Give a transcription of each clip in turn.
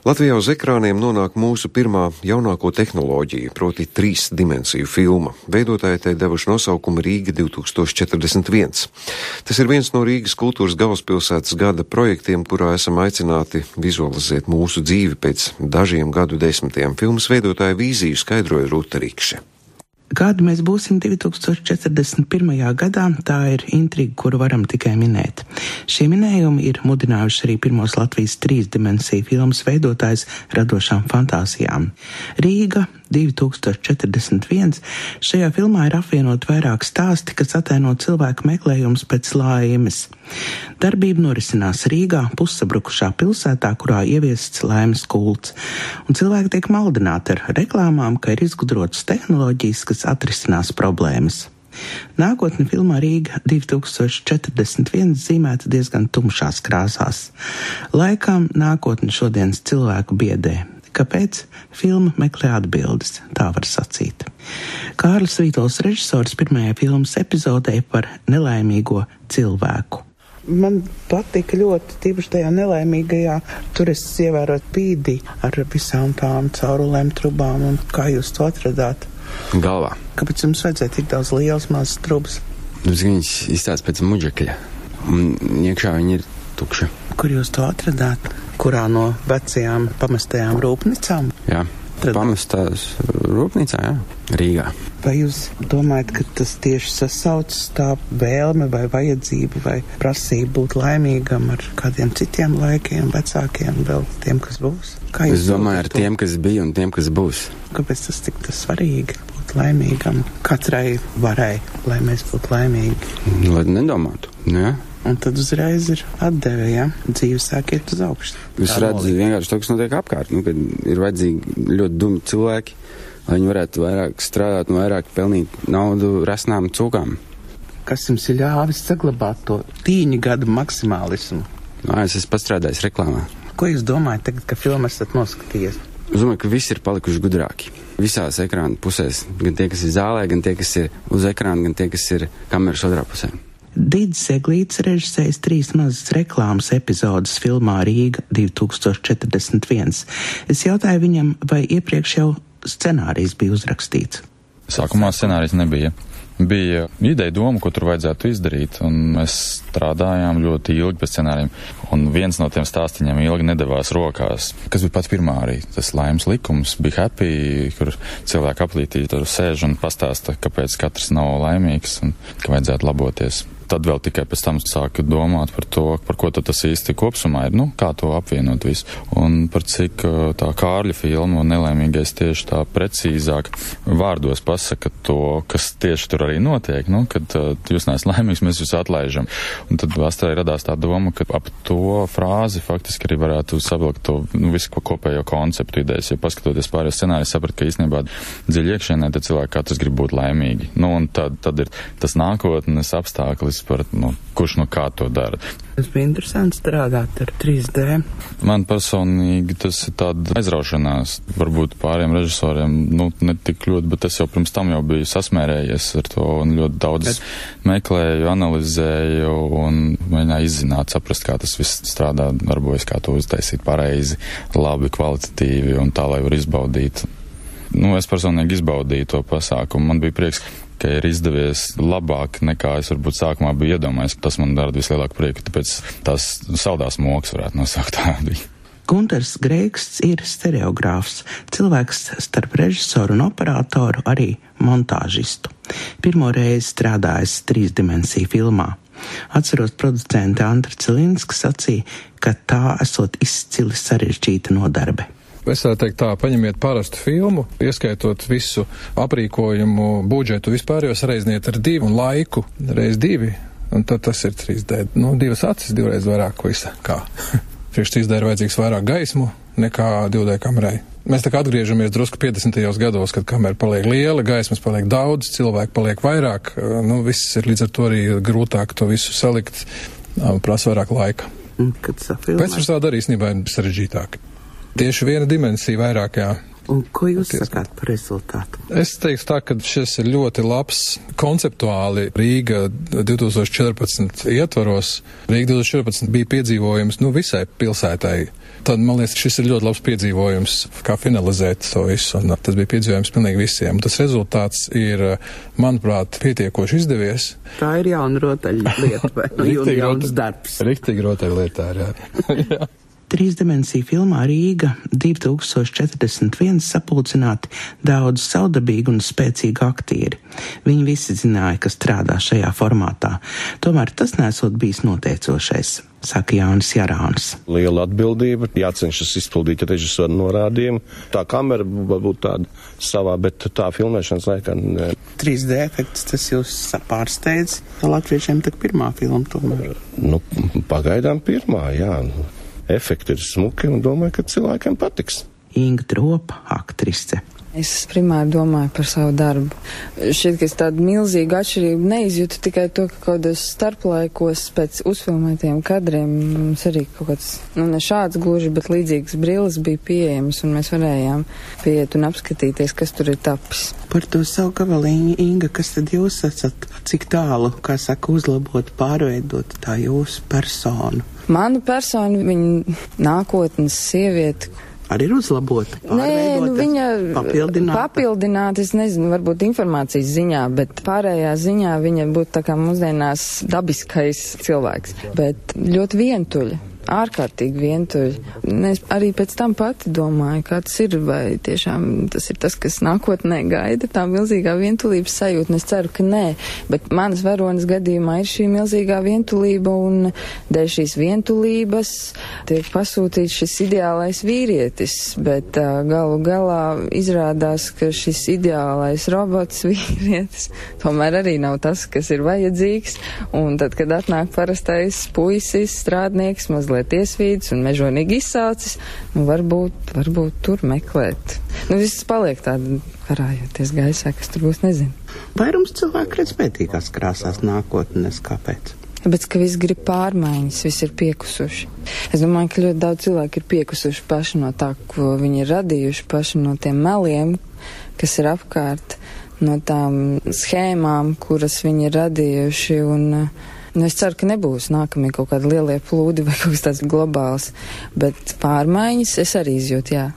Latvijā uz ekrāniem nonāk mūsu pirmā jaunāko tehnoloģiju, proti trīs dimensiju filma. Veidotāji tai devuši nosaukumu Rīga 2041. Tas ir viens no Rīgas kultūras galvaspilsētas gada projektiem, kurā esam aicināti vizualizēt mūsu dzīvi pēc dažiem gadu desmitiem. Filmas veidotāja vīziju skaidroja Rūta Rikše. Kādi mēs būsim 2041. gadā, tā ir intriga, kuru varam tikai minēt. Šie minējumi ir mudinājuši arī pirmos Latvijas trīs dimensiju filmas veidotājs radošām fantāzijām. Rīga 2041. Šajā filmā ir apvienot vairāk stāsti, kas ataino cilvēku meklējums pēc laimes. Darbība norisinās Rīgā, pussabrukušā pilsētā, kurā ieviests laimes kults, un cilvēki tiek maldināti ar reklāmām, ka ir izgudrotas tehnoloģijas, kas atrisinās problēmas. Nākotne filmā Rīga 2041 zīmēta diezgan tumšās krāsās. Laikām nākotne šodienas cilvēku biedē. Kāpēc? Filma meklē atbildes, tā var sacīt. Kārlis Vītols režisors pirmajā filmas epizodē par nelaimīgo cilvēku. Man patika ļoti tīpaši tajā nelaimīgajā. Tur es ievēroju pīdi ar visām tām caurulēm, trubām un kā jūs to atradāt. Galvā. Kāpēc jums vajadzēja tik daudz liels mazas trubas? Nu, viņas izstāsta pēc muģekļa. Un iekšā viņi ir tukši. Kur jūs to atradāt? Kurā no vecajām pamestajām rūpnīcām? Jā. Pamestās rūpnīcā, jā, Rīgā. Vai jūs domājat, ka tas tieši sasaucas tā vēlme vai vajadzība vai prasība būt laimīgam ar kādiem citiem laikiem, vecākiem, vēl tiem, kas būs? Kā es domāju, ar to? tiem, kas bija un tiem, kas būs. Kāpēc tas tik tas svarīgi? būt Laimīgam, katrai varai, lai mēs būtu laimīgi. Lai nedomātu, jā. Un tad uzreiz ir atdeve, ja dzīve sāk iet uz augšu. Jūs redzat vienkārši to, kas notiek apkārt, nu, kad ir vajadzīgi ļoti dumi cilvēki, lai viņi varētu vairāk strādāt un vairāk pelnīt naudu rasnām cūkām. Kas jums ir ļāvis saglabāt to tīņu gadu maksimālismu? Nā, es esmu pastrādājis reklāmā. Ko jūs domājat tagad, ka filmu esat noskatījies? Es domāju, ka visi ir palikuši gudrāki. Visās ekrāna pusēs, gan tie, kas ir zālē, gan tie, kas ir uz ekrāna, gan tie, kas ir kameras otrā pusē. Dīdis Eglīts režisējis trīs mazas reklāmas epizodes filmā Rīga 2041. Es jautāju viņam, vai iepriekš jau scenārijs bija uzrakstīts. Sākumā scenārijs nebija. Bija ideja doma, ko tur vajadzētu izdarīt, un mēs strādājām ļoti ilgi pēc scenārijiem. Un viens no tiem stāstiem ilgi nedavās rokās. Kas bija pats pirmā arī tas laimes likums, bija happy, kur cilvēki aplītī tur sēž un pastāsta, kāpēc katrs nav laimīgs un ka vajadzētu laboties tad vēl tikai pēc tam sāka domāt par to, par ko tas īsti kopsumā ir, nu, kā to apvienot visu. Un par cik tā Kārļa filma un nelaimīgais tieši tā precīzāk vārdos pasaka to, kas tieši tur arī notiek, nu, kad uh, jūs neesat laimīgs, mēs jūs atlaižam. Un tad Astrai radās tā doma, ka ap to frāzi faktiski arī varētu savilkt to nu, visu ko kopējo konceptu idejas. Ja paskatoties pārējos scenārijus, saprat, ka īstenībā dziļi iekšienē te cilvēki katrs grib būt laimīgi. Nu, un tad, tad ir tas nākotnes apstākļus jautājums par, nu, kurš no kā to dara. Tas bija interesanti strādāt ar 3D. Man personīgi tas ir tāda aizraušanās. Varbūt pāriem režisoriem, nu, ne tik ļoti, bet es jau pirms tam jau biju sasmērējies ar to un ļoti daudz bet... meklēju, analizēju un mēģināju izzināt, saprast, kā tas viss strādā, darbojas, kā to uztaisīt pareizi, labi, kvalitatīvi un tā, lai var izbaudīt. Nu, es personīgi izbaudīju to pasākumu. Man bija prieks, ka ir izdevies labāk nekā es varbūt sākumā biju iedomājies. Tas man dara vislielāku prieku, tāpēc tās saldās moks varētu nosaukt tādu. Gunters Greigsts ir stereogrāfs, cilvēks starp režisoru un operatoru, arī montāžistu. Pirmo reizi strādājis trīsdimensiju filmā. Atceros producenta Andra Cilinska sacīja, ka tā esot izcili sarežģīta nodarbe. Es tā teikt tā, paņemiet parastu filmu, ieskaitot visu aprīkojumu, budžetu, vispār jūs reizniet ar divu un laiku, reiz divi, un tad tas ir 3D. Nu, divas acis, divreiz vairāk visa. Kā? Priekš 3D ir vajadzīgs vairāk gaismu nekā 2D kamerai. Mēs tā kā atgriežamies drusku 50. gados, kad kamera paliek liela, gaismas paliek daudz, cilvēku paliek vairāk. Nu, viss ir līdz ar to arī grūtāk to visu salikt, prasa vairāk laika. Pēc tam arī īstenībā ir sarežģītāk. Tieši viena dimensija vairāk, jā. Un ko jūs sakāt par rezultātu? Es teiktu tā, ka šis ir ļoti labs konceptuāli Rīga 2014 ietvaros. Rīga 2014 bija piedzīvojums nu, visai pilsētai. Tad, man liekas, šis ir ļoti labs piedzīvojums, kā finalizēt to visu. Un tas bija piedzīvojums pilnīgi visiem. Tas rezultāts ir, manuprāt, pietiekoši izdevies. Tā ir jauna rotaļlieta vai jauns darbs. Riktīgi rotaļlietā, jā. jā. Trīsdimensiju filmā Rīga 2041 sapulcināti daudz saudabīgi un spēcīgi aktieri. Viņi visi zināja, ka strādā šajā formātā, tomēr tas nesot bijis noteicošais. Saka Jānis Jarāns. Liela atbildība, jācenšas izpildīt režisoru norādījumu. Tā kamera varbūt tāda savā, bet tā filmēšanas laikā. Ne. 3D efekts tas jūs pārsteidz. Latviešiem tak pirmā filma tomēr. Nu, pagaidām pirmā, jā efekti ir smuki un domāju, ka cilvēkiem patiks. Inga Tropa, aktrise. Es primāri domāju par savu darbu. Šķiet, ka es tādu milzīgu atšķirību neizjūtu tikai to, ka kaut kādos starplaikos pēc uzfilmētiem kadriem mums arī kaut kāds, nu ne šāds gluži, bet līdzīgs brilles bija pieejams un mēs varējām pieiet un apskatīties, kas tur ir tapis. Par to savu gabalīņu, Inga, kas tad jūs esat, cik tālu, kā saka, uzlabot, pārveidot tā jūsu personu? Manu personu, viņa nākotnes sievieti, arī ir uzlabota. Nē, nu viņa papildināta. papildināta, es nezinu, varbūt informācijas ziņā, bet pārējā ziņā viņa būtu tā kā mūsdienās dabiskais cilvēks, bet ļoti vientuļa ārkārtīgi vientuļi. Es arī pēc tam pati domāju, kā tas ir, vai tiešām tas ir tas, kas nākotnē gaida, tā milzīgā vientulības sajūta. Es ceru, ka nē, bet manas varonas gadījumā ir šī milzīgā vientulība, un dēļ šīs vientulības tiek pasūtīts šis ideālais vīrietis, bet uh, galu galā izrādās, ka šis ideālais robots vīrietis tomēr arī nav tas, kas ir vajadzīgs, un tad, kad atnāk parastais puisis, strādnieks, mazliet mazliet iesvīdis un mežonīgi izsācis, nu varbūt, varbūt tur meklēt. Nu viss paliek tāda karājoties gaisā, kas tur būs, nezinu. Vairums cilvēku redz pētīgās krāsās nākotnes, kāpēc? Tāpēc, ka viss grib pārmaiņas, viss ir piekusuši. Es domāju, ka ļoti daudz cilvēku ir piekusuši paši no tā, ko viņi ir radījuši, paši no tiem meliem, kas ir apkārt, no tām schēmām, kuras viņi ir radījuši. Un, uh, Nu, es ceru, ka nebūs nākamie kaut kādi lielie plūdi vai kaut kas tāds globāls, bet pārmaiņas es arī izjūtu, jā.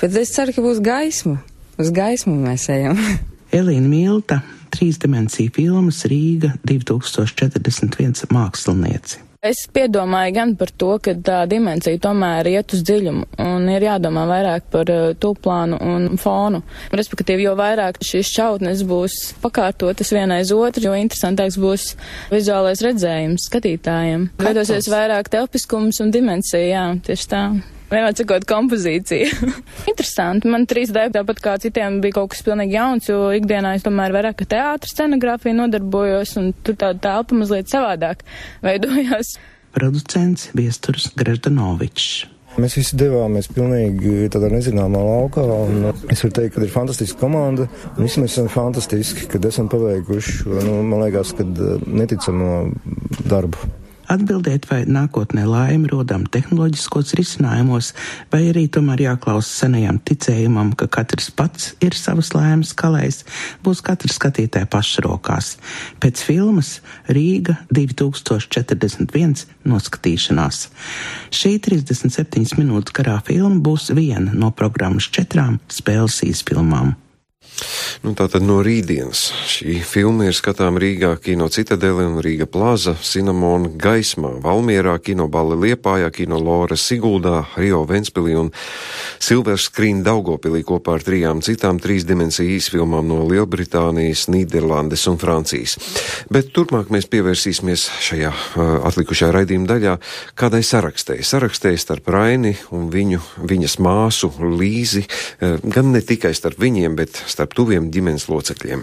Bet es ceru, ka būs gaisma. Uz gaismu mēs ejam. Elīna Milta, trīs dimensiju filmas Rīga 2041 mākslinieci. Es piedomāju gan par to, ka tā dimensija tomēr iet uz dziļumu un ir jādomā vairāk par tūplānu un fonu. Respektīvi, jo vairāk šīs šautnes būs pakārtotas viena aiz otru, jo interesantāks būs vizuālais redzējums skatītājiem. Veidosies vairāk telpiskums un dimensija, jā, tieši tā. Vienmēr sakot, kompozīcija. Interesanti. Man 3D tāpat kā citiem bija kaut kas pilnīgi jauns, jo ikdienā es tomēr vairāk ar teātra scenogrāfiju nodarbojos, un tur tāda telpa mazliet savādāk veidojās. Producents Viesturs Greždanovičs. Mēs visi devāmies pilnīgi tādā nezināmā laukā, un es varu teikt, ka ir fantastiska komanda. Visi mēs esam fantastiski, kad esam paveikuši, nu, man liekas, kad neticamo darbu atbildēt, vai nākotnē laime rodam tehnoloģiskos risinājumos, vai arī tomēr jāklaus senajam ticējumam, ka katrs pats ir savas laimes kalējs, būs katra skatītāja pašrokās. Pēc filmas Rīga 2041 noskatīšanās. Šī 37 minūtes garā filma būs viena no programmas četrām spēles īsfilmām. Nu, Tātad no rītdienas šī filma ir skatām Rīgā Kino Citadele un Rīga Plaza, Cinnamona gaismā, Valmierā, Kino Balli Liepājā, Kino Lora Siguldā, Rio Ventspilī un Silver Screen Daugopilī kopā ar trijām citām trīs dimensiju īsfilmām no Lielbritānijas, Nīderlandes un Francijas. Bet turpmāk mēs pievērsīsimies šajā uh, atlikušajā raidījuma daļā kādai sarakstēji. Sarakstēji starp Raini un viņu, viņas māsu Līzi, uh, gan ne tikai starp viņiem, bet starp tuviem ģimenes locekļiem.